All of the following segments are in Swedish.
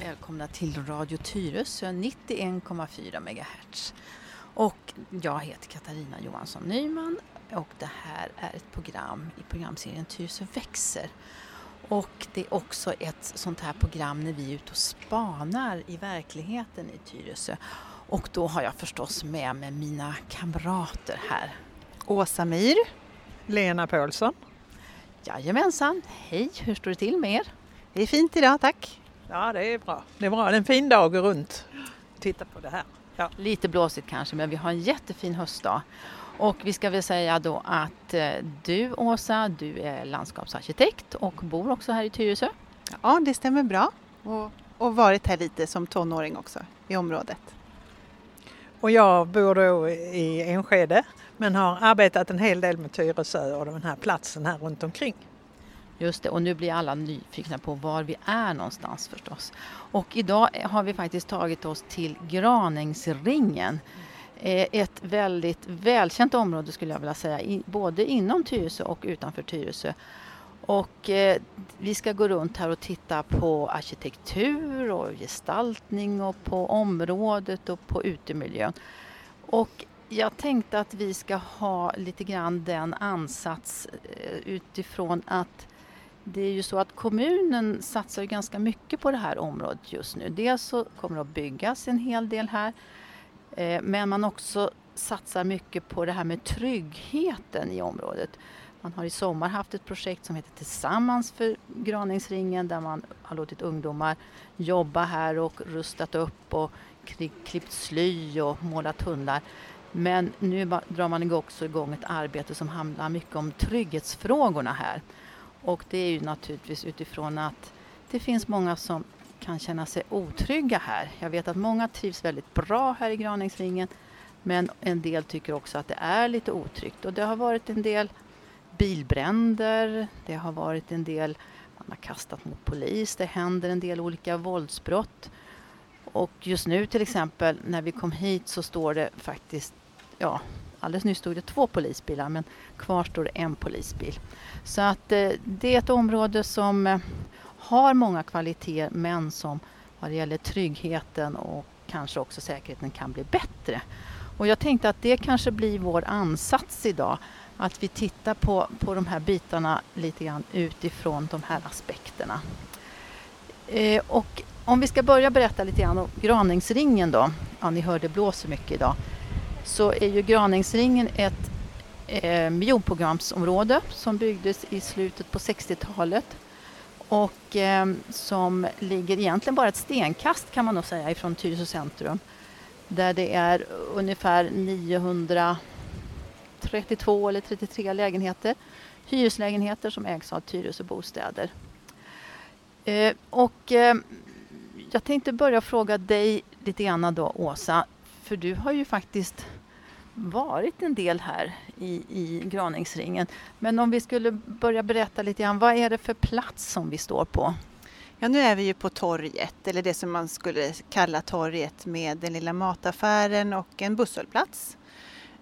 Välkomna till Radio Tyresö 91,4 MHz. Och jag heter Katarina Johansson Nyman och det här är ett program i programserien Tyresö växer. Och det är också ett sånt här program när vi är ute och spanar i verkligheten i Tyresö. Och då har jag förstås med mig mina kamrater här. Åsa Myhr. Lena Paulsson. Jajamensan, hej, hur står det till med er? Det är fint idag, tack. Ja, det är bra. Det är bra. Det är en fin dag runt och titta på det här. Ja. Lite blåsigt kanske, men vi har en jättefin höstdag. Och vi ska väl säga då att eh, du Åsa, du är landskapsarkitekt och bor också här i Tyresö. Ja, det stämmer bra. Och, och varit här lite som tonåring också i området. Och jag bor då i Enskede men har arbetat en hel del med Tyresö och den här platsen här runt omkring. Just det, och nu blir alla nyfikna på var vi är någonstans förstås. Och idag har vi faktiskt tagit oss till Graningsringen. Eh, ett väldigt välkänt område skulle jag vilja säga, både inom Tyresö och utanför Tyresö. Och eh, vi ska gå runt här och titta på arkitektur och gestaltning och på området och på utemiljön. Och jag tänkte att vi ska ha lite grann den ansats eh, utifrån att det är ju så att kommunen satsar ganska mycket på det här området just nu. Dels så kommer det att byggas en hel del här Eh, men man också satsar mycket på det här med tryggheten i området. Man har i sommar haft ett projekt som heter Tillsammans för Graningsringen där man har låtit ungdomar jobba här och rustat upp och klippt sly och målat hundar. Men nu drar man också igång ett arbete som handlar mycket om trygghetsfrågorna här. Och det är ju naturligtvis utifrån att det finns många som kan känna sig otrygga här. Jag vet att många trivs väldigt bra här i Graningsringen men en del tycker också att det är lite otryggt. Och det har varit en del bilbränder, det har varit en del, man har kastat mot polis, det händer en del olika våldsbrott. Och just nu till exempel när vi kom hit så står det faktiskt, ja alldeles nyss stod det två polisbilar men kvar står det en polisbil. Så att eh, det är ett område som eh, har många kvaliteter men som vad det gäller tryggheten och kanske också säkerheten kan bli bättre. Och jag tänkte att det kanske blir vår ansats idag. Att vi tittar på, på de här bitarna lite grann utifrån de här aspekterna. Eh, och om vi ska börja berätta lite grann om Graningsringen då. Ja, ni hör det blåser mycket idag. Så är ju Graningsringen ett eh, miljonprogramsområde som byggdes i slutet på 60-talet och eh, som ligger egentligen bara ett stenkast kan man nog säga ifrån Tyresö centrum där det är ungefär 932 eller 33 lägenheter, hyreslägenheter som ägs av Tyresö Bostäder. Eh, och eh, jag tänkte börja fråga dig lite grann då Åsa, för du har ju faktiskt varit en del här i, i Graningsringen. Men om vi skulle börja berätta lite grann, vad är det för plats som vi står på? Ja, nu är vi ju på torget, eller det som man skulle kalla torget med den lilla mataffären och en busshållplats.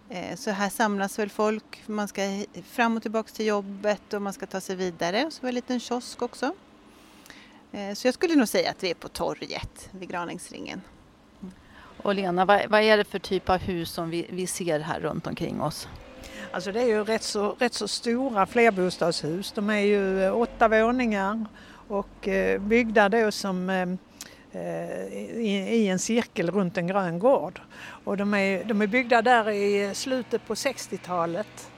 Eh, så här samlas väl folk, man ska fram och tillbaka till jobbet och man ska ta sig vidare. Och så var det en liten kiosk också. Eh, så jag skulle nog säga att vi är på torget vid Graningsringen. Och Lena, vad, vad är det för typ av hus som vi, vi ser här runt omkring oss? Alltså det är ju rätt så, rätt så stora flerbostadshus. De är ju eh, åtta våningar och eh, byggda då som eh, i, i en cirkel runt en grön gård. Och de är, de är byggda där i slutet på 60-talet.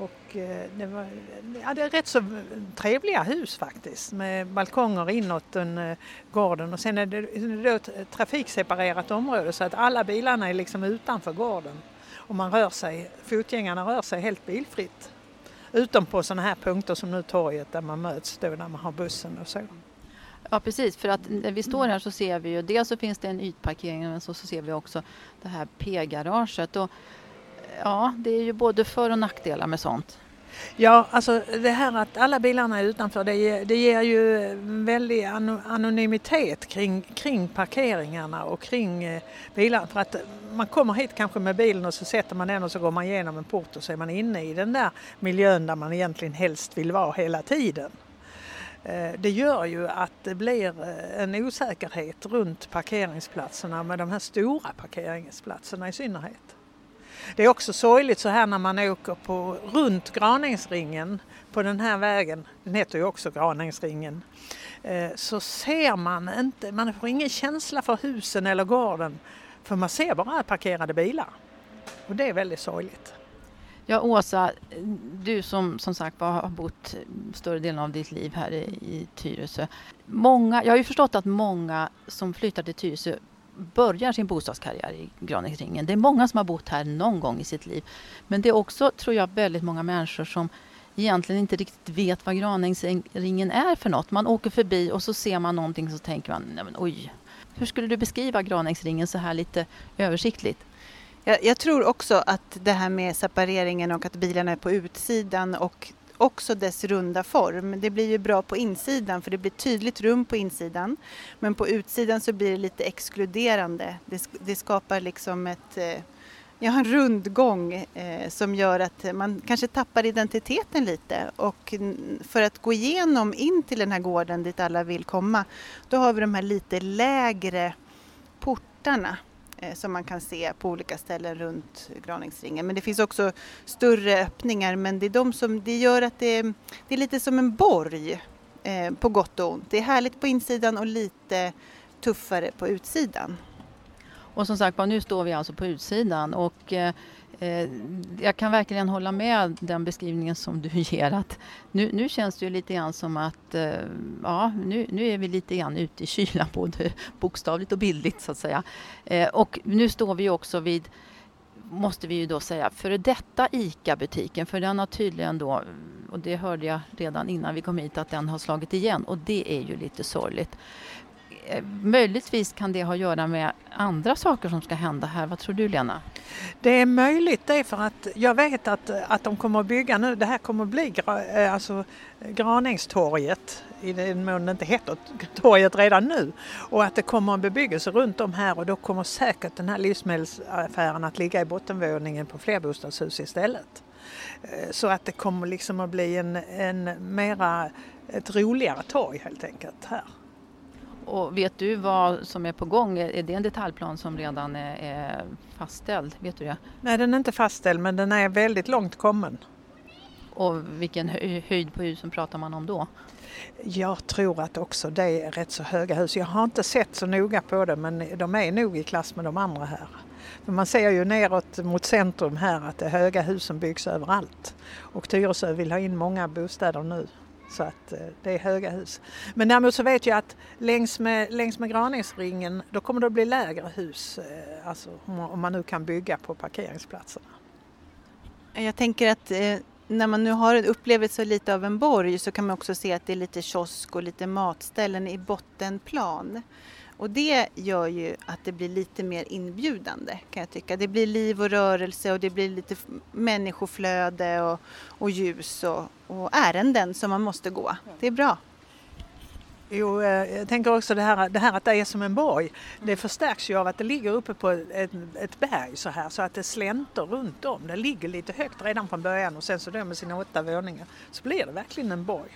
Och eh, det, var, ja, det är rätt så trevliga hus faktiskt med balkonger inåt den, eh, gården och sen är det, det är ett trafikseparerat område så att alla bilarna är liksom utanför gården och man rör sig, fotgängarna rör sig helt bilfritt. Utom på sådana här punkter som nu torget där man möts då när man har bussen och så. Ja precis, för att när vi står här så ser vi ju dels så finns det en ytparkering men så, så ser vi också det här P-garaget. Och, ja, det är ju både för och nackdelar med sånt. Ja, alltså det här att alla bilarna är utanför det, ger- det ger ju en väldig anonymitet kring, kring parkeringarna och kring eh, bilarna. För att man kommer hit kanske med bilen och så sätter man den och så går man igenom en port och så är man inne i den där miljön där man egentligen helst vill vara hela tiden. Eh, Det gör ju att det blir eh, en osäkerhet runt parkeringsplatserna med de här stora parkeringsplatserna i synnerhet. Det är också sorgligt så här när man åker på, runt Graningsringen på den här vägen, den heter ju också Graningsringen, eh, så ser man inte, man får ingen känsla för husen eller gården för man ser bara parkerade bilar. Och det är väldigt sorgligt. Ja, Åsa, du som som sagt har bott större delen av ditt liv här i, i Tyresö. Många, jag har ju förstått att många som flyttar till Tyresö börjar sin bostadskarriär i Granängsringen. Det är många som har bott här någon gång i sitt liv. Men det är också, tror jag, väldigt många människor som egentligen inte riktigt vet vad Granängsringen är för något. Man åker förbi och så ser man någonting och så tänker man, nej men oj. Hur skulle du beskriva Granängsringen så här lite översiktligt? Jag, jag tror också att det här med separeringen och att bilarna är på utsidan och också dess runda form. Det blir ju bra på insidan för det blir tydligt rum på insidan. Men på utsidan så blir det lite exkluderande. Det, det skapar liksom ett, eh, ja, en rundgång eh, som gör att man kanske tappar identiteten lite. Och för att gå igenom in till den här gården dit alla vill komma, då har vi de här lite lägre portarna Eh, som man kan se på olika ställen runt Graningsringen. Men det finns också större öppningar men det är de som, det gör att det, det är lite som en borg eh, på gott och ont. Det är härligt på insidan och lite tuffare på utsidan. Och som sagt var, nu står vi alltså på utsidan och eh, eh jag kan verkligen hålla med den beskrivningen som du ger att nu, nu känns det ju lite grann som att eh, ja, nu, nu är vi lite grann ute i kylan både bokstavligt och bildligt så att säga. Eh, och nu står vi också vid måste vi ju då säga, före detta ICA-butiken, för den har tydligen då, och det hörde jag redan innan vi kom hit, att den har slagit igen och det är ju lite sorgligt. Eh, möjligtvis kan det ha att göra med andra saker som ska hända här. Vad tror du Lena? Det är möjligt det för att jag vet att, att de kommer att bygga nu, det här kommer att bli eh, alltså, Graningstorget i den mån det inte heter torget redan nu och att det kommer en bebyggelse runt om här och då kommer säkert den här livsmedelsaffären att ligga i bottenvåningen på flerbostadshus istället. Eh, så att det kommer liksom att bli en, en mera, ett roligare torg helt enkelt här. Och vet du vad som är på gång? Är det en detaljplan som redan är, fastställd? Vet du det? Nej den är inte fastställd men den är väldigt långt kommen. Och vilken hö- höjd på husen pratar man om då? Jag tror att också det är rätt så höga hus. Jag har inte sett så noga på det men de är nog i klass med de andra här. För man ser ju neråt mot centrum här att det är höga hus som byggs överallt. Och Tyresö vill ha in många bostäder nu. Så att eh, det är höga hus. Men däremot så vet jag att längs med, längs med Graningsringen då kommer det att bli lägre hus. eh, Alltså om man- om man nu kan bygga på parkeringsplatserna. Jag tänker att eh, när man nu har upplevt så lite av en borg så kan man också se att det är lite kiosk och lite matställen i bottenplan. Och det gör ju att det blir lite mer inbjudande kan jag tycka. Det blir liv och rörelse och det blir lite människoflöde och, och ljus och, och ärenden som man måste gå. Det är bra. Jo, eh, jag tänker också det här, det här att det är som en borg. Det förstärks ju av att det ligger uppe på ett, ett berg så här så att det slänter runt om. Det ligger lite högt redan från början och sen så då med sina åtta våningar så blir det verkligen en borg.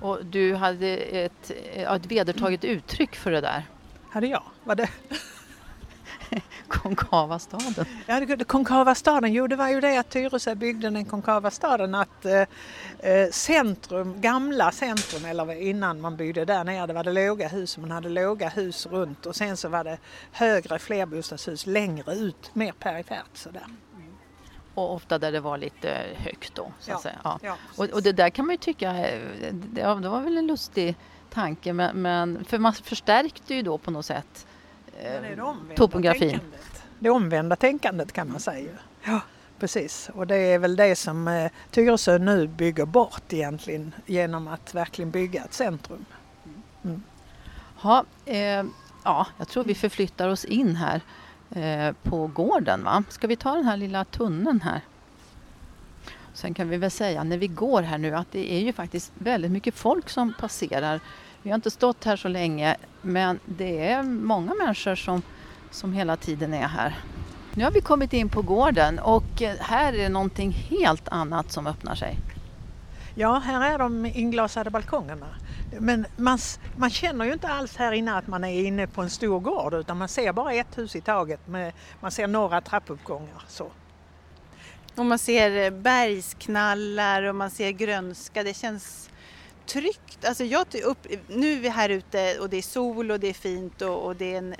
Och du hade ett, ett vedertaget uttryck för det där. Hade jag? Var det? Konkava staden. Ja, det, konkava staden, jo det var ju det att Tyresö byggde den konkava staden att eh, eh, centrum, gamla centrum eller innan man byggde där nere, det var det låga hus, man hade låga hus runt och sen så var det högre flerbostadshus längre ut, mer perifert sådär. Och ofta där det var lite högt då. Så att Ja. säga. Ja. Ja, Och, och det där kan man ju tycka, eh, det, det var väl en lustig tanke men, men för man förstärkte ju då på något sätt eh, det topografin. tänkandet. Det omvända tänkandet kan man säga. Ja, precis. Och det är väl det som eh, Tyresö nu bygger bort egentligen genom att verkligen bygga ett centrum. Ha, eh, ja, jag tror vi förflyttar oss in här eh, på gården. Va? Ska vi ta den här lilla tunneln här? Sen kan vi väl säga när vi går här nu att det är ju faktiskt väldigt mycket folk som passerar. Vi har inte stått här så länge men det är många människor som, som hela tiden är här. Nu har vi kommit in på gården och eh, här är det någonting helt annat som öppnar sig. Ja, här är de inglasade balkongerna. Men man, man känner ju inte alls här inne att man är inne på en stor gård utan man ser bara ett hus i taget. Med, man ser några trappuppgångar. Så. Och man ser eh, bergsknallar och man ser grönska. Det känns tryggt. Alltså jag, upp, nu är vi här ute och det är sol och det är fint och, och det är en eh,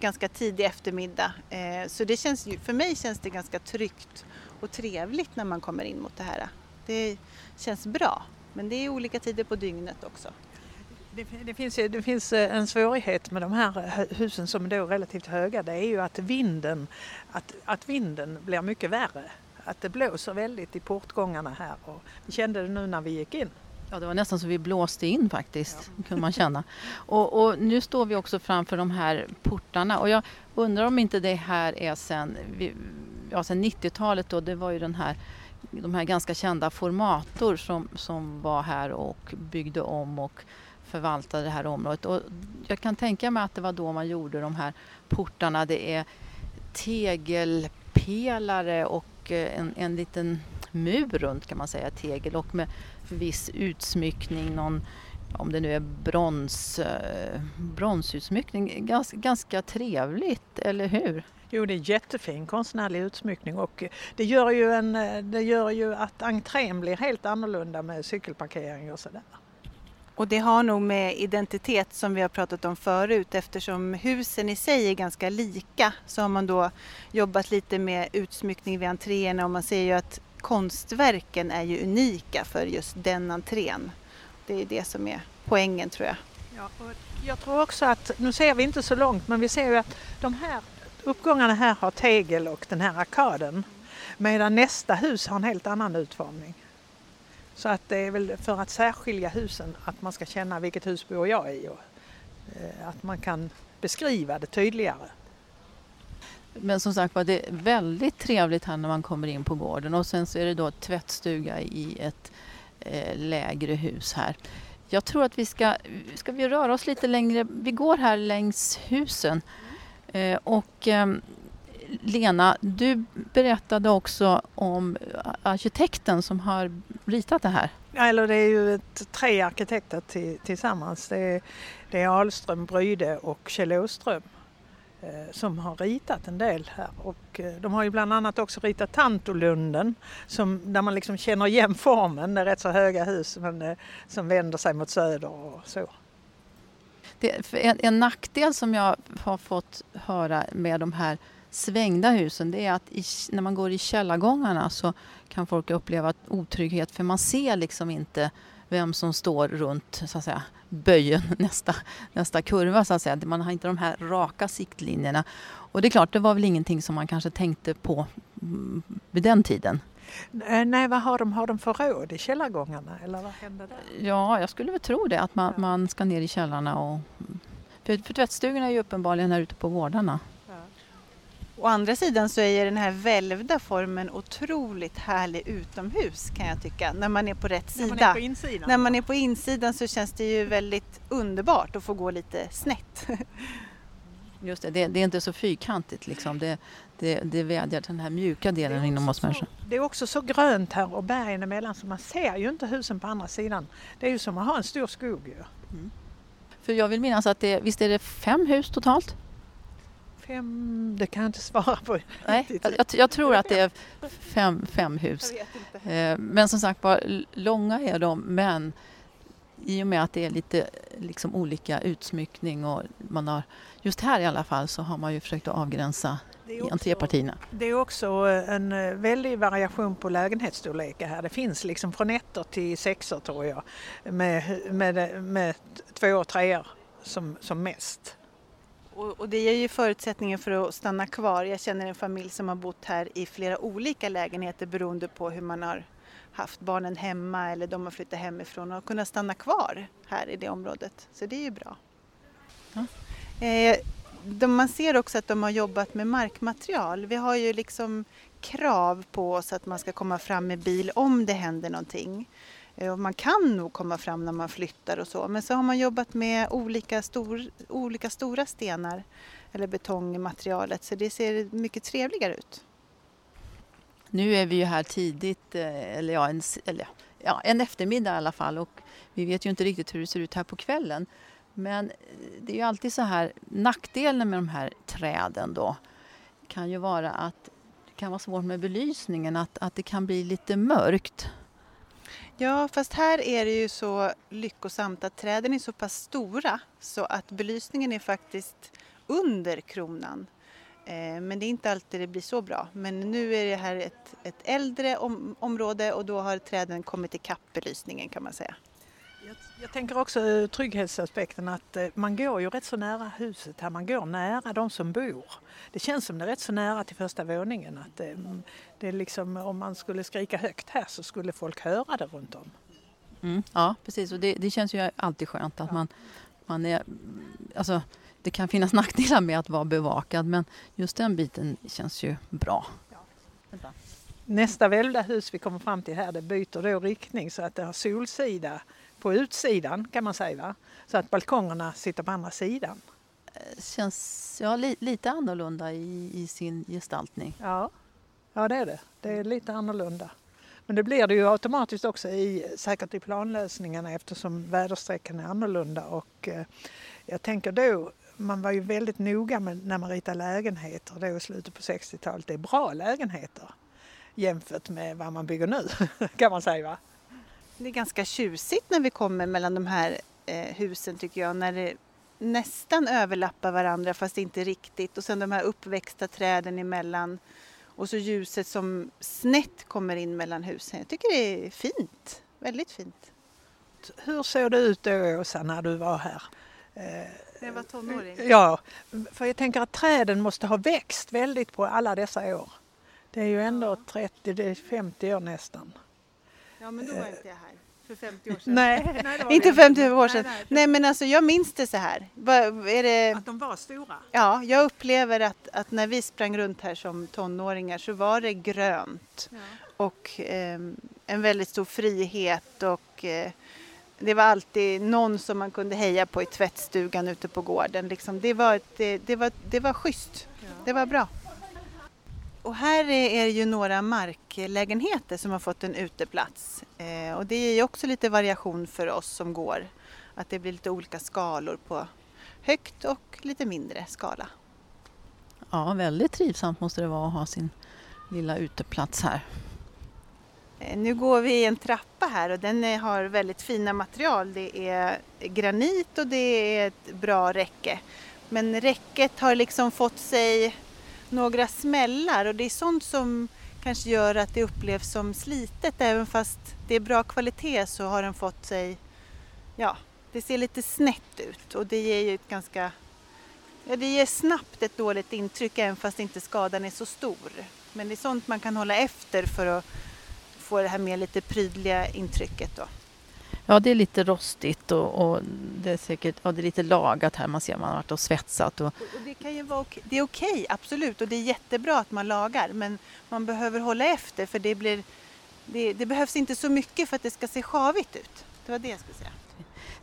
ganska tidig eftermiddag. Eh, så det känns, för mig känns det ganska tryggt och trevligt när man kommer in mot det här. Det känns bra. Men det är olika tider på dygnet också. Det, det, finns, det finns eh, en svårighet med de här husen som är relativt höga. Det är ju att vinden, att, att vinden blir mycket värre. Att det blåser väldigt i portgångarna här och vi kände det nu när vi gick in. Ja, det var nästan så vi blåste in faktiskt, ja. kunde man känna. Och, och, nu står vi också framför de här portarna och jag undrar om inte det här är sen, ja, sen 90-talet då, det var ju den här de här ganska kända Formator som, som var här och byggde om och förvaltade det här området. Och jag kan tänka mig att det var då man gjorde de här portarna. Det är tegelpelare och och eh, en, en liten mur runt kan man säga, tegel och med viss utsmyckning, någon, om det nu är brons, eh, bronsutsmyckning. Gans, ganska trevligt, eller hur? Jo, det är jättefin konstnärlig utsmyckning och det gör ju, en, eh, det gör ju att entrén blir helt annorlunda med cykelparkering och sådär. Och det har nog med identitet som vi har pratat om förut eftersom husen i sig är ganska lika så har man då jobbat lite med utsmyckning vid entréerna och man ser ju att konstverken är ju unika för just den entrén. Det är det som är poängen tror jag. Ja, jag tror också att, nu ser vi inte så långt, men vi ser ju att de här uppgångarna här har tegel och den här arkaden. Medan nästa hus har en helt annan utformning. Så att det är väl för att särskilja husen, att man ska känna vilket hus bor jag i och eh, att man kan beskriva det tydligare. Men som sagt var, det är väldigt trevligt här när man kommer in på gården och sen så är det då tvättstuga i ett eh, lägre hus här. Jag tror att vi ska, ska vi röra oss lite längre, vi går här längs husen eh, och ehm, Lena, du berättade också om arkitekten som har ritat det här. Eller det är ju ett, tre arkitekter till, tillsammans. Det är, det är Ahlström, Bryde och Kjell Åström. Eh, som har ritat en del här. Och eh, de har ju bland annat också ritat Tantolunden som, där man liksom känner igen formen. Det är rätt så höga hus men, eh, som vänder sig mot söder och så. Det, en, en nackdel som jag har fått höra med de här svängda husen det är att i, när man går i källargångarna så kan folk uppleva otrygghet för man ser liksom inte vem som står runt så att säga, böjen, nästa, nästa kurva så att säga. Man har inte de här raka siktlinjerna. Och det är klart, det var väl ingenting som man kanske tänkte på mm, vid den tiden. Nej, vad har de? Har de förråd i källargångarna eller vad händer där? Ja, jag skulle väl tro det, att man, man ska ner i källarna och... För, för tvättstugorna är ju uppenbarligen här ute på gårdarna. Å andra sidan så är den här välvda formen otroligt härlig utomhus kan jag tycka, när man är på rätt sida. När man är på insidan, när man är på insidan så känns det ju väldigt underbart att få gå lite snett. Just det, det, det är inte så fyrkantigt liksom. Det, det, det vädjar till den här mjuka delen inom oss människor. Det är också så grönt här och bergen emellan så man ser ju inte husen på andra sidan. Det är ju som att ha en stor skog ju. Mm. För jag vill minnas att det, visst är det fem hus totalt? Fem, det kan jag inte svara på. Nej, jag, jag tror att det är fem, fem hus. Eh, men som sagt var, långa är de men i och med att det är lite liksom olika utsmyckning och man har, just här i alla fall så har man ju försökt att avgränsa entrépartierna. Det är också en eh, väldig variation på lägenhetsstorlekar här. Det finns liksom från ettor till sexor tror jag med, med, med två och treor som, som mest. Och, och, det ger ju förutsättningar för att stanna kvar. Jag känner en familj som har bott här i flera olika lägenheter beroende på hur man har haft barnen hemma eller de har flyttat hemifrån och kunnat stanna kvar här i det området. Så det är ju bra. Ja. Eh, de, man ser också att de har jobbat med markmaterial. Vi har ju liksom krav på oss att man ska komma fram med bil om det händer någonting. Eh, och man kan nog komma fram när man flyttar och så. Men så har man jobbat med olika, stor, olika stora stenar eller betong i materialet så det ser mycket trevligare ut. Nu är vi ju här tidigt, eh, eller ja, en, eller ja, en eftermiddag i alla fall och vi vet ju inte riktigt hur det ser ut här på kvällen. Men eh, det är ju alltid så här, nackdelen med de här träden då kan ju vara att det kan vara svårt med belysningen, att, att det kan bli lite mörkt. Ja, fast här är det ju så lyckosamt att träden är så pass stora så att belysningen är faktiskt under kronan. Eh, men det är inte alltid det blir så bra. Men nu är det här ett, ett äldre om, område och då har träden kommit ikapp belysningen kan man säga. Jag, jag tänker också eh, trygghetsaspekten att eh, man går ju rätt så nära huset här, man går nära de som bor. Det känns som det är rätt så nära till första våningen. Att det, det är liksom, om man skulle skrika högt här så skulle folk höra det runt om. Mm, ja, precis. Och det, det, känns ju alltid skönt att ja. man, man är... Alltså, det kan finnas nackdelar med att vara bevakad men just den biten känns ju bra. Ja. Nästa välvda hus vi kommer fram till här det byter då riktning så att det har solsida på utsidan kan man säga. Va? Så att balkongerna sitter på andra sidan. Eh, känns ja, li, lite annorlunda i, i, sin gestaltning. Ja. ja, det är det. Det är lite annorlunda. Men det blir det ju automatiskt också i, säkert i planlösningarna eftersom väderstrecken är annorlunda. Och, eh, jag tänker då, man var ju väldigt noga med när man ritade lägenheter då i slutet på 60-talet. Det är bra lägenheter jämfört med vad man bygger nu kan man säga. Va? Det är ganska tjusigt när vi kommer mellan de här eh, husen tycker jag. När det nästan överlappar varandra fast inte riktigt. Och sen de här uppväxta träden emellan. Och så ljuset som snett kommer in mellan husen. Jag tycker det är fint. Väldigt fint. Hur såg det ut då Åsa när du var här? Eh, när jag var tonåring? Ja, för jag tänker att träden måste ha växt väldigt på alla dessa år. Det är ju ändå 30-50 år nästan. Ja, men då var inte jag här. För 50 år sedan. Nej, nej inte 50 år sedan. Nej, nej, nej, men alltså jag minns det så här. Är det... Att de var stora? Ja, jag upplever att, att när vi sprang runt här som tonåringar så var det grönt. Ja. Och eh, en väldigt stor frihet och eh, det var alltid någon som man kunde heja på i tvättstugan ute på gården. Liksom, det, var, det, det, var, det var schysst. Ja. Det var bra. Och här är det ju några marklägenheter som har fått en uteplats. Eh, och det ger också lite variation för oss som går. Att det blir lite olika skalor på högt och lite mindre skala. Ja, väldigt trivsamt måste det vara att ha sin lilla uteplats här. Eh, nu går vi i en trappa här och den har väldigt fina material. Det är granit och det är ett bra räcke. Men räcket har liksom fått sig några smällar och det är sånt som kanske gör att det upplevs som slitet även fast det är bra kvalitet så har den fått sig, ja, det ser lite snett ut och det ger ju ett ganska, ja det ger snabbt ett dåligt intryck även fast inte skadan är så stor. Men det är sånt man kan hålla efter för att få det här mer lite prydliga intrycket då. Ja, det är lite rostigt och, och, det är säkert ja, det är lite lagat här. Man ser att man har varit och svetsat. Och... och det, kan ju vara, det är okej, absolut. Och det är jättebra att man lagar. Men man behöver hålla efter för det, blir, det, det behövs inte så mycket för att det ska se sjavigt ut. Det var det jag skulle säga.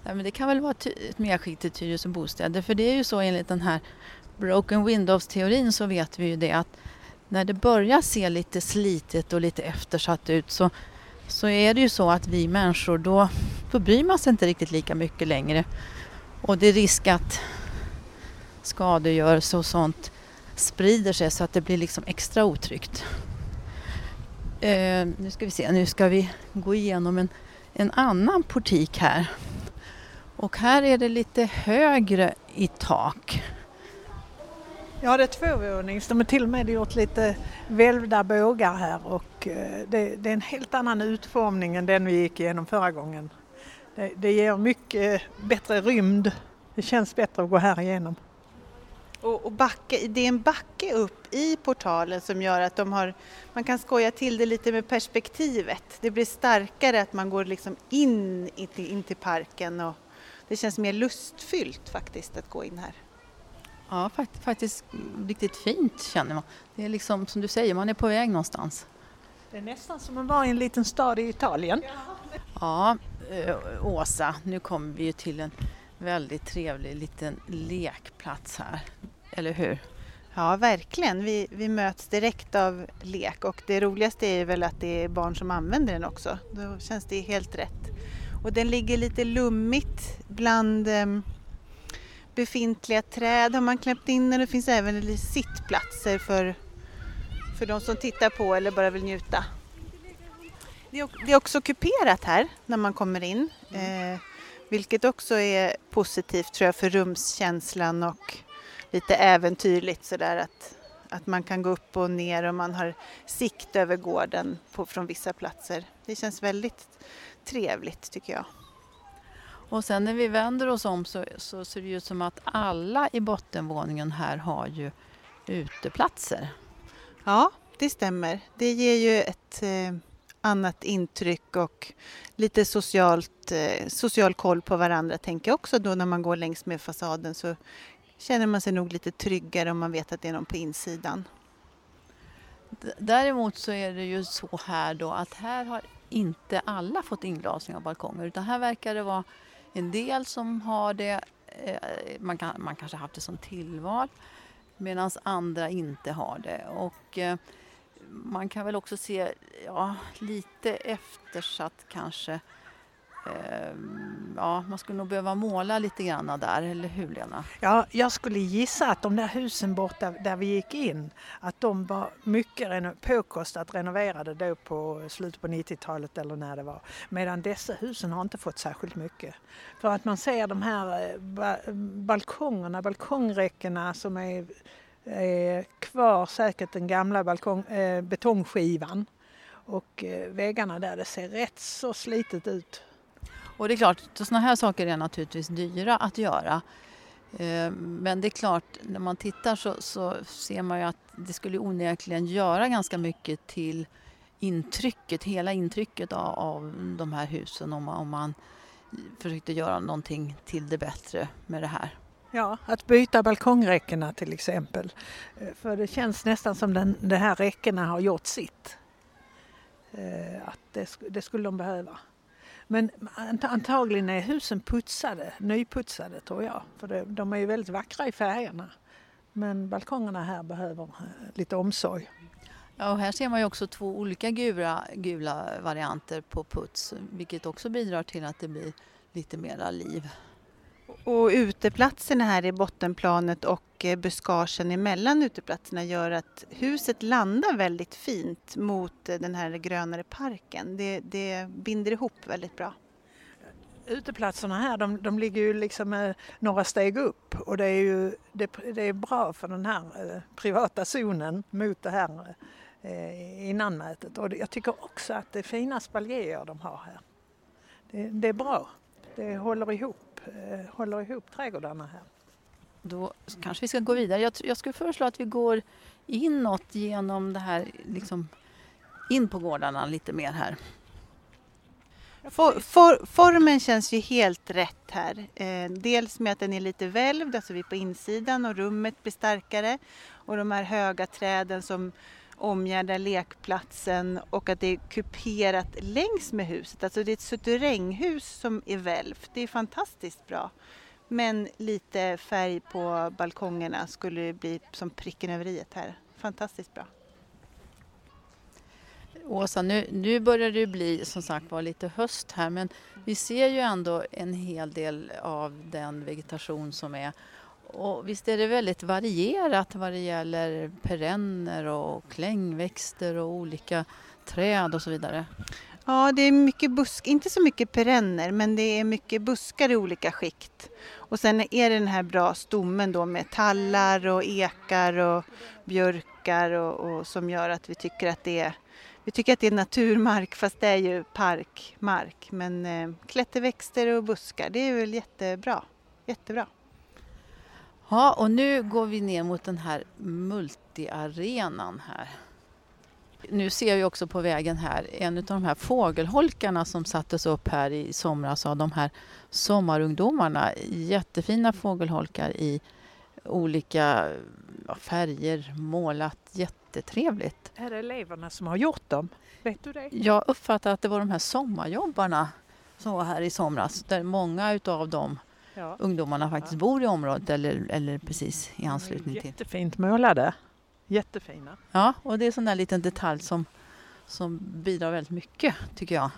Ja, men det kan väl vara ett medskick till Tyresö bostäder. För det är ju så enligt den här Broken Windows-teorin så vet vi ju det att när det börjar se lite slitet och lite eftersatt ut så så är det ju så att vi människor då, då bryr man sig inte riktigt lika mycket längre. Och det är risk att skadegörelse och sånt sprider sig så att det blir liksom extra otryggt. Eh, nu ska vi se, nu ska vi gå igenom en, en annan portik här. Och här är det lite högre i tak. Ja, det är tvåvånings. De har till och med gjort lite välvda bågar här och eh, det, det, är en helt annan utformning än den vi gick igenom förra gången. Det, det ger mycket bättre rymd. Det känns bättre att gå här igenom. Och, och backe, det är en backe upp i portalen som gör att de har, man kan skoja till det lite med perspektivet. Det blir starkare att man går liksom in, in till parken och det känns mer lustfyllt faktiskt att gå in här. Ja, fakt faktiskt riktigt fint känner man. Det är liksom som du säger, man är på väg någonstans. Det är nästan som att vara i en liten stad i Italien. Ja, Eh, Åsa, nu kommer vi ju till en väldigt trevlig liten lekplats här. Eller hur? Ja, verkligen. Vi, vi möts direkt av lek och det roligaste är väl att det är barn som använder den också. Då känns det helt rätt. Och den ligger lite lummigt bland eh, befintliga träd har man klämt in den. Det finns även lite sittplatser för, för de som tittar på eller bara vill njuta. Det är, också kuperat här när man kommer in. Eh, vilket också är positivt tror jag för rumskänslan och lite äventyrligt sådär att, att man kan gå upp och ner och man har sikt över gården på, från vissa platser. Det känns väldigt trevligt tycker jag. Och sen när vi vänder oss om så, så ser det ut som att alla i bottenvåningen här har ju uteplatser. Ja, det stämmer. Det ger ju ett eh, annat intryck och lite socialt, eh, social koll på varandra tänker jag också då när man går längs med fasaden så känner man sig nog lite tryggare om man vet att det är någon på insidan. Däremot så är det ju så här då att här har inte alla fått inglasning av balkonger utan här verkar det vara en del som har det, eh, man, kan, man kanske haft det som tillval medan andra inte har det. Och eh, man kan väl också se ja, lite eftersatt kanske. Eh, ja, man skulle nog behöva måla lite grann där, eller hur Lena? Ja, jag skulle gissa att de där husen borta där vi gick in, att de var mycket reno- påkostat renoverade då på slutet på 90-talet eller när det var. Medan dessa husen har inte fått särskilt mycket. För att man ser de här eh, ba- balkongerna, balkongräckena som är, är kvar säkert den gamla balkong, eh, betongskivan. Och eh, väggarna där, det ser rätt så slitet ut. Och det är klart, sådana här saker är naturligtvis dyra att göra. Eh, men det är klart, när man tittar så, så ser man ju att det skulle onekligen göra ganska mycket till intrycket, hela intrycket av, av de här husen om man, om man försökte göra någonting till det bättre med det här. Ja, att byta balkongräckena till exempel. Eh, för det känns nästan som den, de här räckena har gjort sitt. Eh, Att det, det skulle de behöva. Men antagligen är husen putsade, nyputsade tror jag. För det, de är ju väldigt vackra i färgerna. Men balkongerna här behöver eh, lite omsorg. Ja, och här ser man ju också två olika gula, gula varianter på puts vilket också bidrar till att det blir lite mera liv. Och uteplatserna här i bottenplanet och eh, buskagen emellan uteplatserna gör att huset landar väldigt fint mot eh, den här grönare parken. Det, det binder ihop väldigt bra. Uteplatserna här de, de ligger ju liksom eh, några steg upp och det är ju det, det är bra för den här privata zonen mot det här innanmätet. Och jag tycker också att det är fina spaljéer de har här. Det, det är bra. Det håller ihop, håller ihop trädgårdarna här. Då kanske vi ska gå vidare. Jag, jag skulle föreslå att vi går inåt genom det här, liksom in på gårdarna lite mer här. For, for, formen känns ju helt rätt här. Eh, dels med att den är lite välvd, alltså vi är på insidan och rummet blir starkare. Och de här höga träden som omgärdar lekplatsen och att det är kuperat längs med huset. Alltså det är ett suterränghus som är välvt. Det är fantastiskt bra. Men lite färg på balkongerna skulle bli som pricken över i här. Fantastiskt bra. Åsa, nu, nu börjar det bli som sagt var lite höst här men vi ser ju ändå en hel del av den vegetation som är. Och visst är det väldigt varierat vad det gäller perenner och klängväxter och olika träd och så vidare. Ja, det är mycket busk, inte så mycket perenner, men det är mycket buskar i olika skikt. Och sen är det den här bra stommen då med tallar och ekar och björkar och, och som gör att vi tycker att det är vi tycker att det är naturmark fast det är ju parkmark. Men eh, klätterväxter och buskar, det är väl jättebra. Jättebra. Ja, och nu går vi ner mot den här multiarenan här. Nu ser vi också på vägen här en av de här fågelholkarna som sattes upp här i somras av de här sommarungdomarna. Jättefina fågelholkar i olika färger, målat. Jättetrevligt. Är det eleverna som har gjort dem? Vet du det? Jag uppfattar att det var de här sommarjobbarna som var här i somras, där många utav de Ja. ungdomarna faktiskt bor i området eller, eller precis i anslutning till. Jättefint målade. Jättefina. Ja, och det är sån där liten detalj som, som bidrar väldigt mycket tycker jag.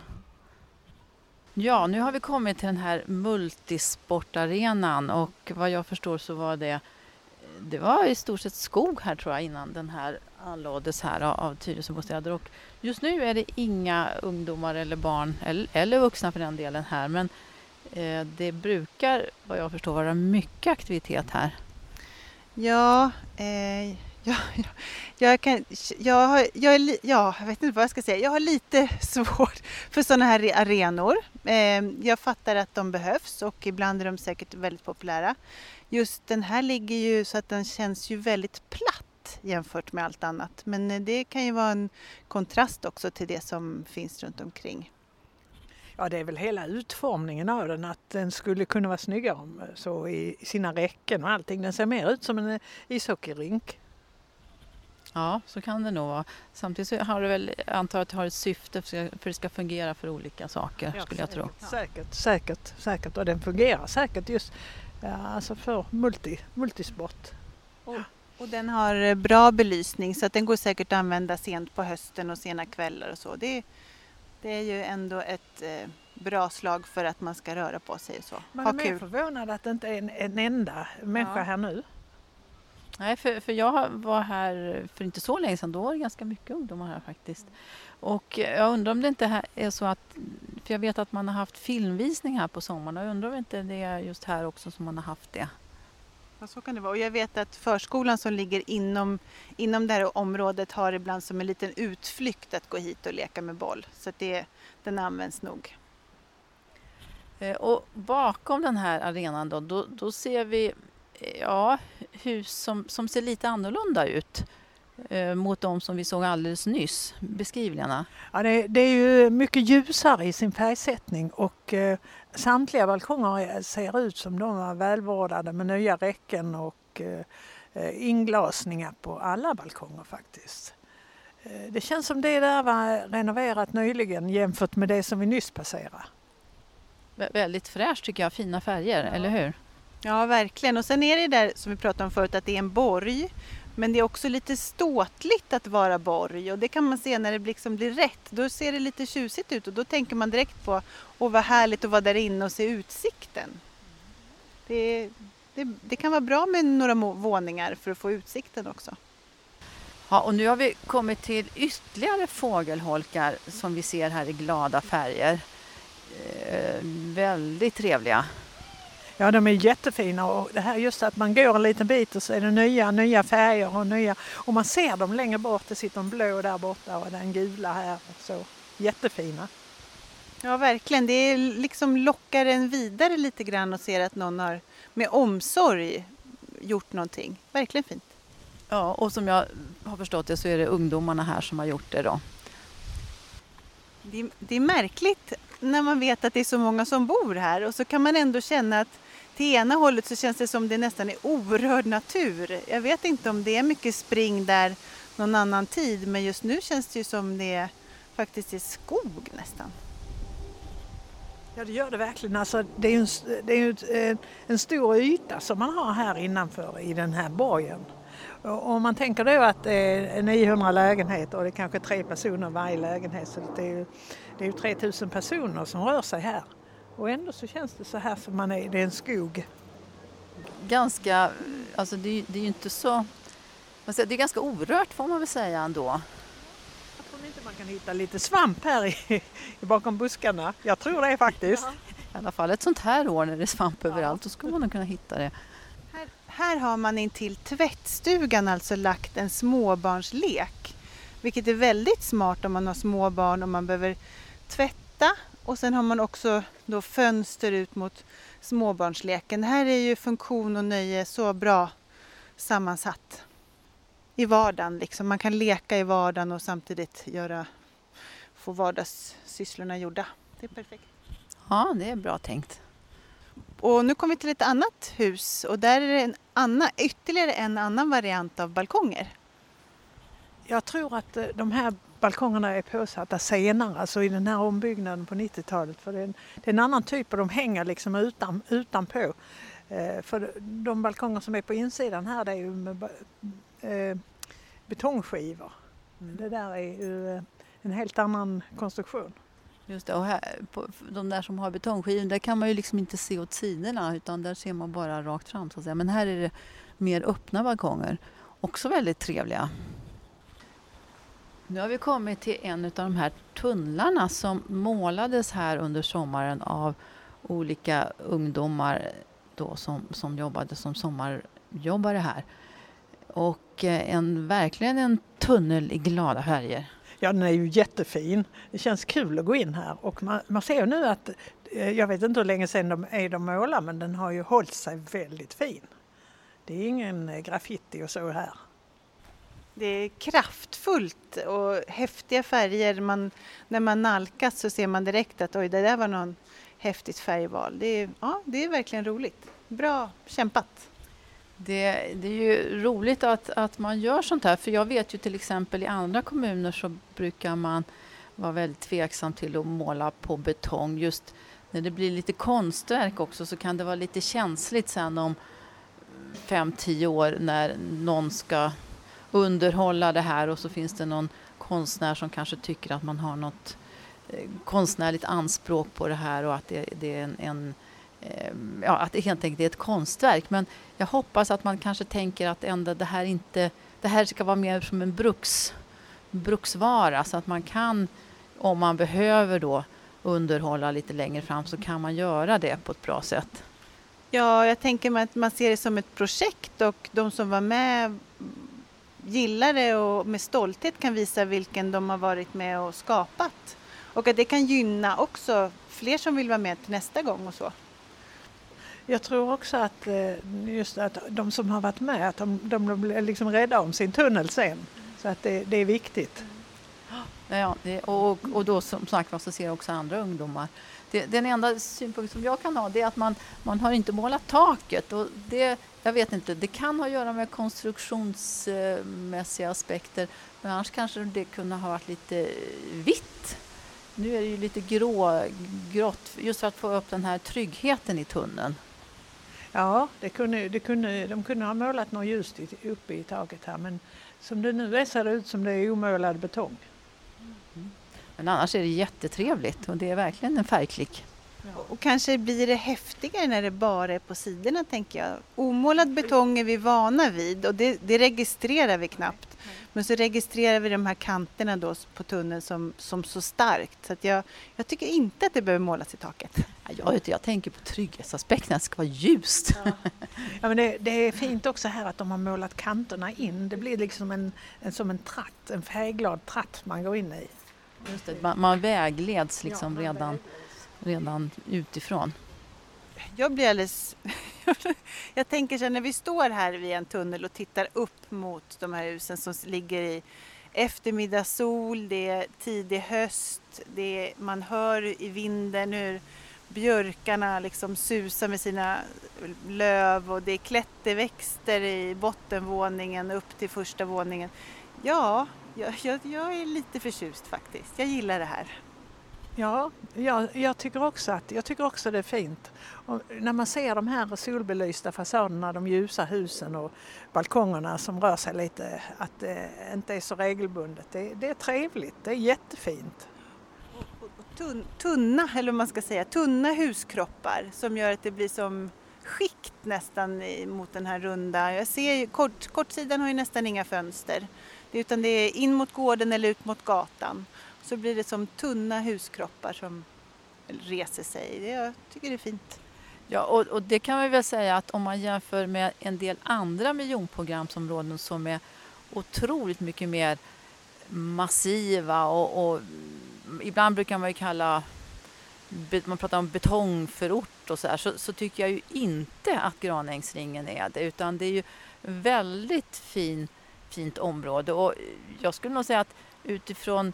Ja, nu har vi kommit till den här multisportarenan och vad jag förstår så var det det var i stort sett skog här tror jag innan den här anlades här av, Tyresöbostäder och just nu är det inga ungdomar eller barn eller, eller vuxna för den delen här men Eh, det brukar vad jag förstår vara mycket aktivitet här. Ja, eh, ja, ja, jag, kan, jag, har, jag, är, ja, jag vet inte vad jag ska säga. Jag har lite svårt för sådana här arenor. Eh, jag fattar att de behövs och ibland är de säkert väldigt populära. Just den här ligger ju så att den känns ju väldigt platt jämfört med allt annat. Men eh, det kan ju vara en kontrast också till det som finns runt omkring. Ja, det är väl hela utformningen av den, att den skulle kunna vara snyggare om, så i sina räcken och allting. Den ser mer ut som en eh, ishockeyrink. Ja, så kan det nog vara. Samtidigt så har det väl, antar att det har ett syfte för för att det ska fungera för olika saker skulle jag tro. Säkert, säkert, säkert. Och den fungerar säkert just ja, alltså för multi, multisport. Och den har eh, bra belysning så att den går säkert att använda sent på hösten och sena kvällar och så. Det, det är ju ändå ett eh, bra slag för att man ska röra på sig och så. Man Ha är mer kul. förvånad att det inte är en, en enda människa Ja. här nu. Nej, för, för jag var här för inte så länge sedan. Då var det ganska mycket ungdomar här faktiskt. Och jag undrar om det inte är så att, för jag vet att man har haft filmvisning här på sommaren och jag undrar om inte det är just här också som man har haft det. Ja, så kan det vara. Och jag vet att förskolan som ligger inom, inom det här området har ibland som en liten utflykt att gå hit och leka med boll. Så att det, den används nog. Eh, och bakom den här arenan då, då, då ser vi eh, ja, hus som, som ser lite annorlunda ut mot de som vi såg alldeles nyss. Beskriv Lena. Ja, det, det är ju mycket ljusare i sin färgsättning och eh, samtliga balkonger ser ut som de var välvårdade med nya räcken och eh, eh, inglasningar på alla balkonger faktiskt. Eh, det känns som det där var renoverat nyligen jämfört med det som vi nyss passerade. Vä- väldigt fräscht tycker jag, fina färger, eller hur? Ja, verkligen. Och sen är det där som vi pratade om förut att det är en borg. Men det är också lite ståtligt att vara borg och det kan man se när det liksom blir rätt. Då ser det lite tjusigt ut och då tänker man direkt på åh vad härligt att vara där inne och se utsikten. Det, det, det kan vara bra med några våningar för att få utsikten också. Ja, och nu har vi kommit till ytterligare fågelholkar som vi ser här i glada färger. Eh, väldigt trevliga. Ja, de är jättefina och det här just att man går en liten bit och så är det nya, nya färger och nya och man ser dem längre bort. Det sitter en blå där borta och den gula här. Och så. Jättefina. Ja, verkligen. Det är liksom lockar en vidare lite grann och ser att någon har med omsorg gjort någonting. Verkligen fint. Ja, och som jag har förstått det så är det ungdomarna här som har gjort det då. Det det är märkligt när man vet att det är så många som bor här och så kan man ändå känna att till ena hållet så känns det som det nästan är orörd natur. Jag vet inte om det är mycket spring där någon annan tid men just nu känns det ju som det faktiskt är skog nästan. Ja, det gör det verkligen. Alltså, det är ju en, det är ju eh, en stor yta som man har här innanför i den här borgen. Om man tänker då att det är 900 lägenheter och det är kanske tre personer i varje lägenhet så det är ju, det är ju 3000 personer som rör sig här. Och ändå så känns det så här som man är, det är en skog. Ganska, alltså det, det är ju inte så... Det är ganska orört får man väl säga ändå. Jag tror inte man kan hitta lite svamp här i, i bakom buskarna. Jag tror det faktiskt. I alla fall ett sånt här år när det är svamp överallt, då skulle man nog kunna hitta det. Här, här har man intill tvättstugan alltså lagt en småbarnslek. Vilket är väldigt smart om man har små barn och man behöver tvätta. Och sen har man också då fönster ut mot småbarnsleken. Det här är ju funktion och nöje så bra sammansatt. I vardagen liksom. Man kan leka i vardagen och samtidigt göra, få vardagssysslorna gjorda. Det är perfekt. Ja, det är bra tänkt. Och nu kommer vi till ett annat hus och där är det en annan, ytterligare en annan variant av balkonger. Jag tror att eh, de här balkongerna är påsatta senare, alltså i den här ombyggnaden på 90-talet. För det är, en, det är en annan typ och de hänger liksom utan, utanpå. Eh, för de balkonger som är på insidan här det är ju med eh, betongskivor. Det där är ju eh, en helt annan konstruktion. Just det, och här, på, de där som har betongskivor, där kan man ju liksom inte se åt sidorna utan där ser man bara rakt fram så att säga. Men här är det mer öppna balkonger. Också väldigt trevliga. Nu har vi kommit till en av de här tunnlarna som målades här under sommaren av olika ungdomar då som, som jobbade som sommarjobbare här. Och eh, en, verkligen en tunnel i glada färger. Ja, den är ju jättefin. Det känns kul att gå in här och man, man ser ju nu att, eh, jag vet inte hur länge sedan de är de målar, men den har ju hållit sig väldigt fin. Det är ingen graffiti och så här. Det är kraftfullt och häftiga färger. Man, när man nalkas så ser man direkt att oj, det där var någon häftigt färgval. Det är, ja, det är verkligen roligt. Bra kämpat! Det, det är ju roligt att, att man gör sånt här för jag vet ju till exempel i andra kommuner så brukar man vara väldigt tveksam till att måla på betong. Just när det blir lite konstverk också så kan det vara lite känsligt sen om fem tio år när någon ska underhålla det här och så finns det någon konstnär som kanske tycker att man har något eh, konstnärligt anspråk på det här och att det, det är en, en ehm, ja, att det helt enkelt är ett konstverk. Men jag hoppas att man kanske tänker att ändå det här inte, det här ska vara mer som en bruks, bruksvara så att man kan, om man behöver då underhålla lite längre fram så kan man göra det på ett bra sätt. Ja, jag tänker mig att man ser det som ett projekt och de som var med gillar det och med stolthet kan visa vilken de har varit med och skapat. Och att det kan gynna också fler som vill vara med till nästa gång och så. Jag tror också att eh, just att de som har varit med, att de, de blir liksom rädda om sin tunnel sen. Så att det, det är viktigt. Ja, och, och då som sagt var så ser jag också andra ungdomar. Det, den enda synpunkt som jag kan ha det är att man, man har inte målat taket. Och det, jag vet inte, det kan ha att göra med konstruktionsmässiga aspekter. Men annars kanske det kunde ha varit lite vitt. Nu är det ju lite grå, grått just för att få upp den här tryggheten i tunneln. Ja, det kunde, det kunde, de kunde ha målat något ljust uppe i taket här men som det nu är ser det ut som det är omålad betong. Men annars är det jättetrevligt och det är verkligen en färgklick. Och kanske blir det häftigare när det bara är på sidorna tänker jag. Omålad betong är vi vana vid och det, det registrerar vi knappt. Men så registrerar vi de här kanterna då på tunneln som, som så starkt. Så att jag, jag tycker inte att det behöver målas i taket. Ja, Jag, vet, jag tänker på trygghetsaspekten, att det ska vara ljust. Ja, men det, det är fint också här att de har målat kanterna in. Det blir liksom en, en, som en tratt, en färgglad tratt man går in i. Just det, man, man vägleds liksom redan, redan utifrån. Jag blir alldeles... jag tänker så när vi står här vid en tunnel och tittar upp mot de här husen som ligger i eftermiddagssol, det är tidig höst, det är, man hör i vinden hur björkarna liksom susar med sina löv och det är klätterväxter i bottenvåningen upp till första våningen. Ja, jag, jag, jag är lite förtjust faktiskt. Jag gillar det här. Ja, jag, jag, tycker också att, jag tycker också det är fint. Och när man ser de här solbelysta fasaderna, de ljusa husen och balkongerna som rör sig lite, att det inte är så regelbundet. Det, det är trevligt, det är jättefint. Tun, tunna, eller man ska säga, tunna huskroppar som gör att det blir som skikt nästan mot den här runda. Jag ser ju, kort, kortsidan har ju nästan inga fönster. Utan det är in mot gården eller ut mot gatan. Så blir det som tunna huskroppar som reser sig. Det, jag tycker det är fint. Ja, och, och det kan vi väl säga att om man jämför med en del andra miljonprogramsområden som är otroligt mycket mer massiva och, och ibland brukar man ju kalla man pratar om betongförort och så, här, så så tycker jag ju inte att Granängsringen är det utan det är ju väldigt fint fint område och jag skulle nog säga att utifrån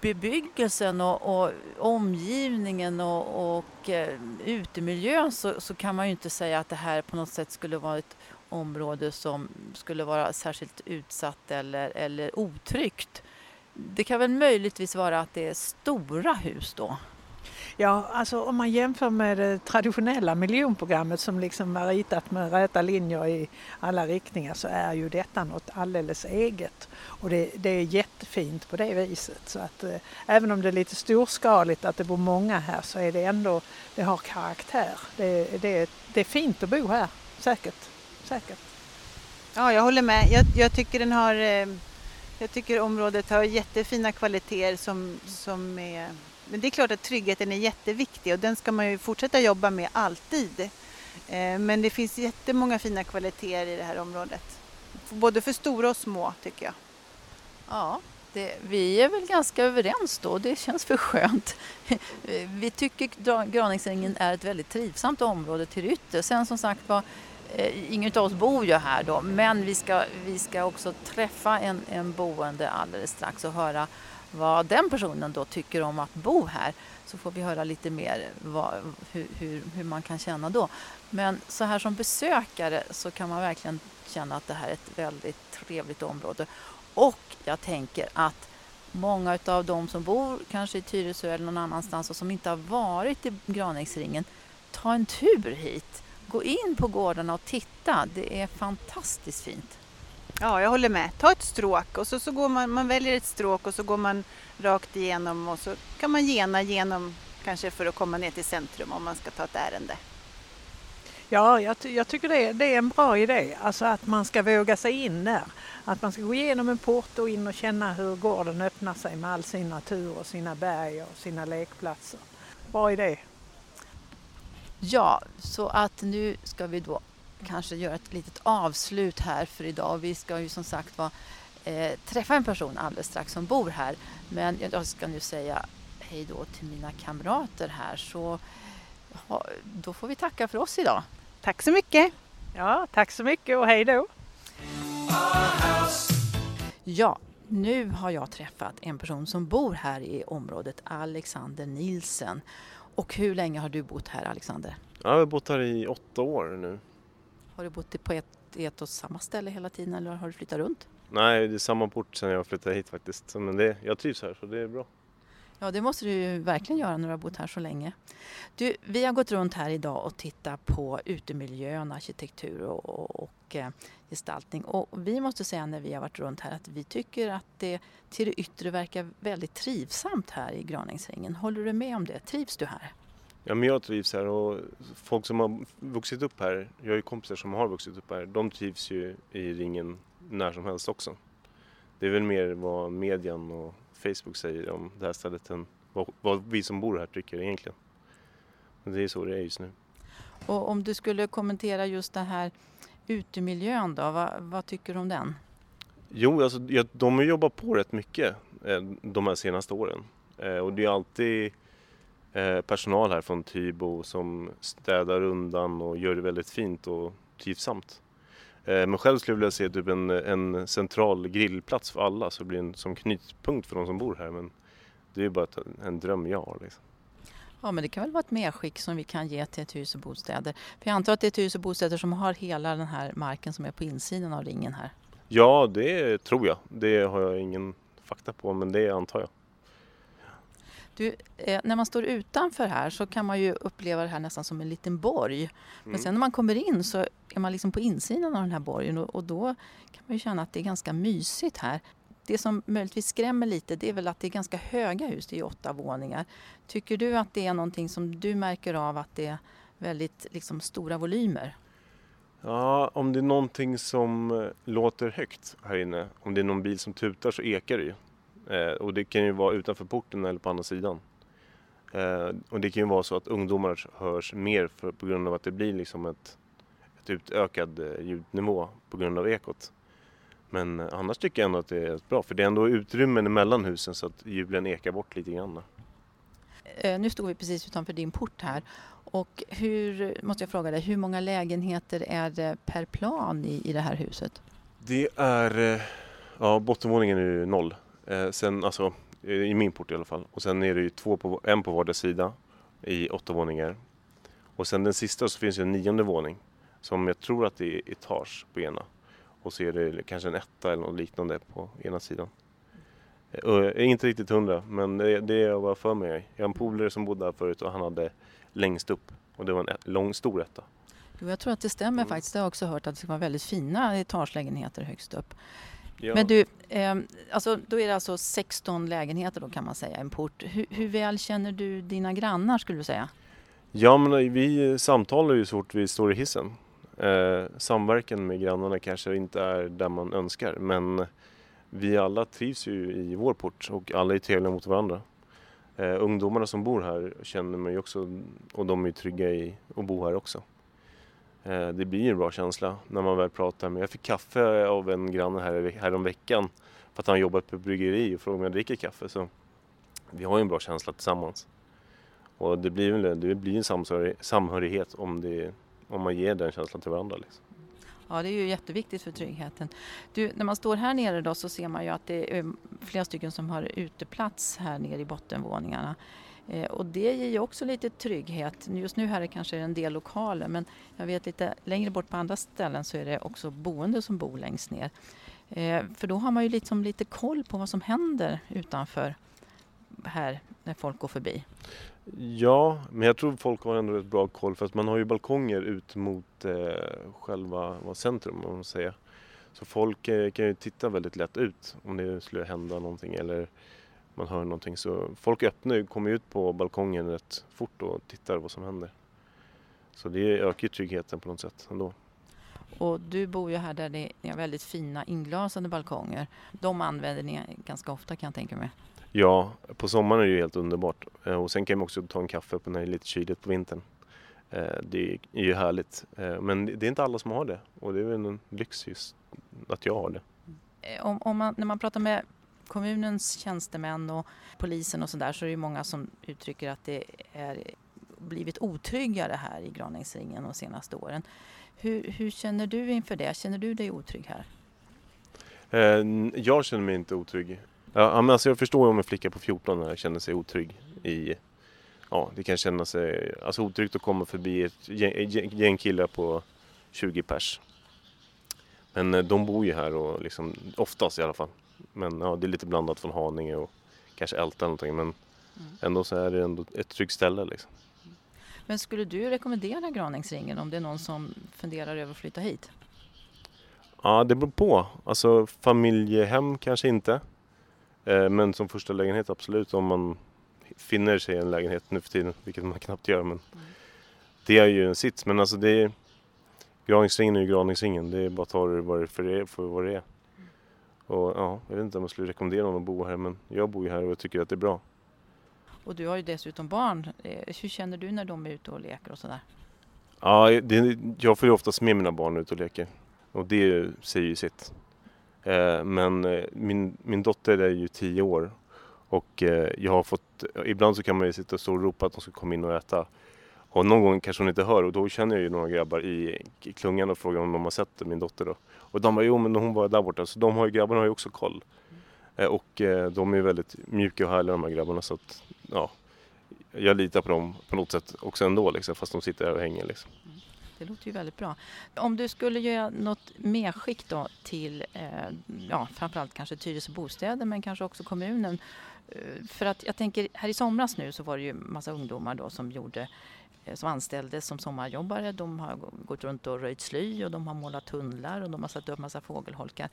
bebyggelsen och, och omgivningen och, och eh, utemiljön så, så kan man ju inte säga att det här på något sätt skulle vara ett område som skulle vara särskilt utsatt eller, eller otryggt. Det kan väl möjligtvis vara att det är stora hus då? Ja, alltså om man jämför med det traditionella miljonprogrammet som liksom var ritat med räta linjer i alla riktningar så är ju detta något alldeles eget. Och det, det är jättefint på det viset. Så att eh, även om det är lite storskaligt att det bor många här så är det ändå, det har karaktär. Det, det, det är fint att bo här, säkert. säkert. Ja, jag håller med. Jag, jag tycker den har eh, jag tycker området har jättefina kvaliteter som, som är men det är klart att tryggheten är jätteviktig och den ska man ju fortsätta jobba med alltid. Eh, men det finns jättemånga fina kvaliteter i det här området. Både för stora och små tycker jag. Ja, det, vi är väl ganska överens då. Det känns för skönt. Vi tycker Graningsängen är ett väldigt trivsamt område till ytter. Sen som sagt var, eh, ingen av oss bor ju här då, men vi ska, vi ska också träffa en, en boende alldeles strax och höra vad den personen då tycker om att bo här så får vi höra lite mer vad, hur, hur, hur, man kan känna då. Men så här som besökare så kan man verkligen känna att det här är ett väldigt trevligt område. Och jag tänker att många av de som bor kanske i Tyresö eller någon annanstans och som inte har varit i Granängsringen, ta en tur hit. Gå in på gårdarna och titta. Det är fantastiskt fint. Ja, jag håller med. Ta ett stråk och så, så går man, man väljer ett stråk och så går man rakt igenom och så kan man gena genom kanske för att komma ner till centrum om man ska ta ett ärende. Ja, jag, jag tycker det, det, är en bra idé, alltså att man ska våga sig in där. Att man ska gå igenom en port och in och känna hur gården öppnar sig med all sin natur och sina berg och sina lekplatser. Bra idé. Ja, så att nu ska vi då kanske göra ett litet avslut här för idag. Vi ska ju som sagt var eh, träffa en person alldeles strax som bor här. Men jag ska nu säga hej då till mina kamrater här så ha, då får vi tacka för oss idag. Tack så mycket! Ja, tack så mycket och hej då! Ja, nu har jag träffat en person som bor här i området, Alexander Nilsen. Och hur länge har du bott här, Alexander? Jag har bott här i åtta år nu. Har du bott på ett, ett och samma ställe hela tiden eller har du flyttat runt? Nej, det är samma port sedan jag flyttade hit faktiskt. Men det, jag trivs här så det är bra. Ja, det måste du ju verkligen göra när du har bott här så länge. Du, vi har gått runt här idag och tittat på utemiljön, arkitektur och, och, och eh, gestaltning. Och vi måste säga när vi har varit runt här att vi tycker att det till det yttre verkar väldigt trivsamt här i Graningsängen. Håller du med om det? Trivs du här? Ja, men jag trivs här och folk som har vuxit upp här, jag har ju kompisar som har vuxit upp här, de trivs ju i ringen när som helst också. Det är väl mer vad median och Facebook säger om det här stället än vad, vad vi som bor här tycker egentligen. Men det är så det är just nu. Och om du skulle kommentera just den här utemiljön då, vad, vad tycker du om den? Jo, alltså, de har jobbat på rätt mycket eh, de här senaste åren. Eh, och det är alltid personal här från Tybo som städar undan och gör det väldigt fint och trivsamt. Eh, men själv skulle jag vilja se typ en, en central grillplats för alla så det blir en som knytpunkt för de som bor här. Men det är bara en dröm jag har. Liksom. Ja, men det kan väl vara ett medskick som vi kan ge till Tyresö Bostäder. För jag antar att det är Tyresö Bostäder som har hela den här marken som är på insidan av ringen här. Ja, det tror jag. Det har jag ingen fakta på, men det antar jag. Du, eh, när man står utanför här så kan man ju uppleva det här nästan som en liten borg. Mm. Men sen när man kommer in så är man liksom på insidan av den här borgen och, och, då kan man ju känna att det är ganska mysigt här. Det som möjligtvis skrämmer lite det är väl att det är ganska höga hus, det är åtta våningar. Tycker du att det är någonting som du märker av att det är väldigt liksom, stora volymer? Ja, om det är någonting som eh, låter högt här inne, om det är någon bil som tutar så ekar det ju. Eh, och det kan ju vara utanför porten eller på andra sidan. Eh, och det kan ju vara så att ungdomar hörs mer för, på grund av att det blir liksom ett, ett utökad eh, ljudnivå på grund av ekot. Men eh, annars tycker jag ändå att det är bra för det är ändå utrymmen mellan husen så att hjulen ekar bort lite grann. Eh, nu står vi precis utanför din port här och hur, måste jag fråga dig, hur många lägenheter är det per plan i, i det här huset? Det är, eh, ja bottenvåningen är ju noll Eh, sen alltså, i min port i alla fall. Och sen är det ju två på, en på vardera sida i åtta våningar. Och sen den sista så finns det en nionde våning som jag tror att det är etage på ena. Och så är det kanske en etta eller något liknande på ena sidan. Eh, Jag är inte riktigt hundra, men det, det är jag för mig. Jag har en polare som bodde där förut och han hade längst upp och det var en lång, stor etta. Jo, jag tror att det stämmer Mm. faktiskt. Jag har också hört att det ska vara väldigt fina etagelägenheter högst upp. Ja. Men du, eh, alltså, då är det alltså 16 lägenheter då kan man säga, en port. Hur, hur väl känner du dina grannar skulle du säga? Ja, men vi samtalar ju så fort vi står i hissen. Eh, samverkan med grannarna kanske inte är där man önskar, men vi alla trivs ju i vår port och alla är trevliga mot varandra. Eh, ungdomarna som bor här känner mig också och de är trygga i att bo här också. Eh, det blir en bra känsla när man väl pratar med. Jag fick kaffe av en granne här, här om veckan för att han jobbar på ett bryggeri och frågade om jag dricker kaffe. Så vi har ju en bra känsla tillsammans. Och det blir, väl, det blir en samhörighet, samhörighet om, det, om man ger den känslan till varandra. Liksom. Ja, det är ju jätteviktigt för tryggheten. Du, när man står här nere då så ser man ju att det är flera stycken som har uteplats här nere i bottenvåningarna. Eh, och det ger ju också lite trygghet. Just nu här är det kanske en del lokaler men jag vet lite längre bort på andra ställen så är det också boende som bor längst ner. Eh, för då har man ju liksom lite koll på vad som händer utanför här när folk går förbi. Ja, men jag tror folk har ändå rätt bra koll för att man har ju balkonger ut mot eh, själva vad centrum om man säger. Så folk eh, kan ju titta väldigt lätt ut om det skulle hända någonting eller man hör någonting. Så folk öppnar kommer ut på balkongen rätt fort och tittar vad som händer. Så det ökar tryggheten på något sätt ändå. Och du bor ju här där det är väldigt fina inglasade balkonger. De använder ni ganska ofta kan jag tänka mig. Ja, på sommaren är det ju helt underbart. Eh, Och sen kan man också ta en kaffe när det är lite kyligt på vintern. Eh, Det är ju härligt. Eh, Men det är inte alla som har det och det är väl en lyx just att jag har det. Om, om man, när man pratar med kommunens tjänstemän och polisen och sådär så är det ju många som uttrycker att det är blivit otryggare här i Granängsringen de senaste åren. Hur, hur känner du inför det? Känner du dig otrygg här? Eh, jag känner mig inte otrygg. Ja, men alltså jag förstår om en flicka på 14 här känner sig otrygg i Ja, det kan kännas alltså otryggt att komma förbi ett gäng, gäng- killar på 20 pers. Men eh, de bor ju här och liksom, oftast i alla fall. Men ja, det är lite blandat från Haninge och kanske Älta eller någonting. Men ändå så är det ändå ett tryggt ställe liksom. Men skulle du rekommendera Granängsringen om det är någon som funderar över att flytta hit? Ja, det beror på. Alltså familjehem kanske inte. Eh, Men som första lägenhet absolut om man finner sig i en lägenhet nu för tiden, vilket man knappt gör. Men det är ju en sits. Men alltså det är, Granängsringen är ju Granängsringen. Det är bara att ta det för det, för vad det är. Och ja, jag vet inte om jag skulle rekommendera någon att bo här men jag bor ju här och jag tycker att det är bra. Och du har ju dessutom barn. Eh, Hur känner du när de är ute och leker och sådär? Ja, det, jag får ju oftast med mina barn ut och leker. Och det säger ju sitt. Eh, men eh, min, min dotter är ju 10 år. Och jag har fått, ibland så kan man ju sitta och stå och ropa att de ska komma in och äta. Och någon gång kanske hon inte hör och då känner jag ju några grabbar i, klungan och frågar om de har sett min dotter då. Och de bara, jo men hon var där borta. Så de har ju, grabbarna har ju också koll. Eh, och eh, de är väldigt mjuka och härliga de här grabbarna så att, ja. Jag litar på dem på något sätt också ändå liksom, fast de sitter där och hänger liksom. Det låter ju väldigt bra. Om du skulle göra något medskick då till eh, ja, framförallt kanske Tyresö bostäder men kanske också kommunen. Eh, för att jag tänker här i somras nu så var det ju massa ungdomar då som gjorde som anställdes som sommarjobbare. De har gå- gått runt och röjt sly och de har målat tunnlar och de har satt upp massa fågelholkar.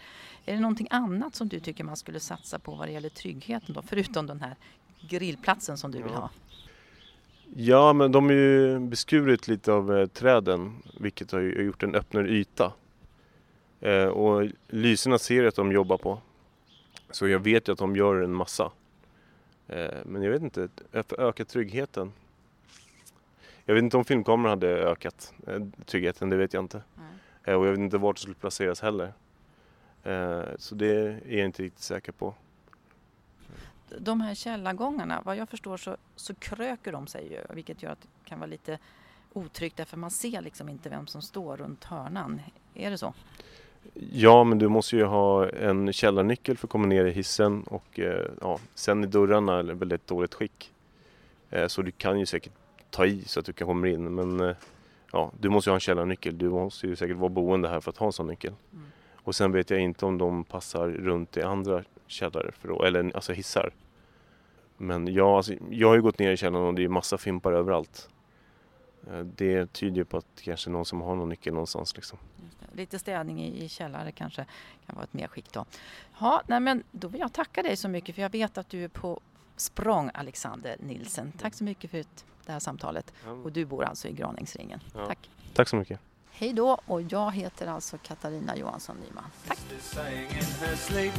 Är det någonting annat som du tycker man skulle satsa på vad det gäller tryggheten då? Förutom den här grillplatsen som du vill ha. Ja, men de har ju beskurit lite av eh, träden, vilket har gjort en öppnare yta. Eh, och lyserna ser jag att de jobbar på. Så jag vet ju att de gör en massa. Eh, men jag vet inte, för att öka tryggheten. Jag vet inte om filmkameran hade ökat eh, tryggheten, det vet jag inte. Eh, och jag vet inte vart det skulle placeras heller. Eh, så det är jag inte riktigt säker på. de här källargångarna, vad jag förstår så, så kröker de sig ju, vilket gör att det kan vara lite otryggt därför man ser liksom inte vem som står runt hörnan. Är det så? Ja, men du måste ju ha en källarnyckel för att komma ner i hissen och ja, sen är dörrarna i väldigt dåligt skick. Så du kan ju säkert ta i så att du kan komma in men eh, ja, du måste ju ha en källarnyckel. Du måste ju säkert vara boende här för att ha en sån nyckel. Mm. Och sen vet jag inte om de passar runt i andra källare, för, eller alltså hissar. Men ja, alltså, jag har ju gått ner i källaren och det är massa fimpar överallt. Eh, Det tyder på att kanske någon som har någon nyckel någonstans liksom. Lite städning i, i källare kanske kan vara ett mer skick då. Ja, nej men då vill jag tacka dig så mycket för jag vet att du är på språng Alexander Nilsen. Tack så mycket för ett- det här samtalet. Och du bor alltså i Graningsringen. Ja. Tack. Tack så mycket. Hej då och jag heter alltså Katarina Johansson Nyman. Tack. Tack.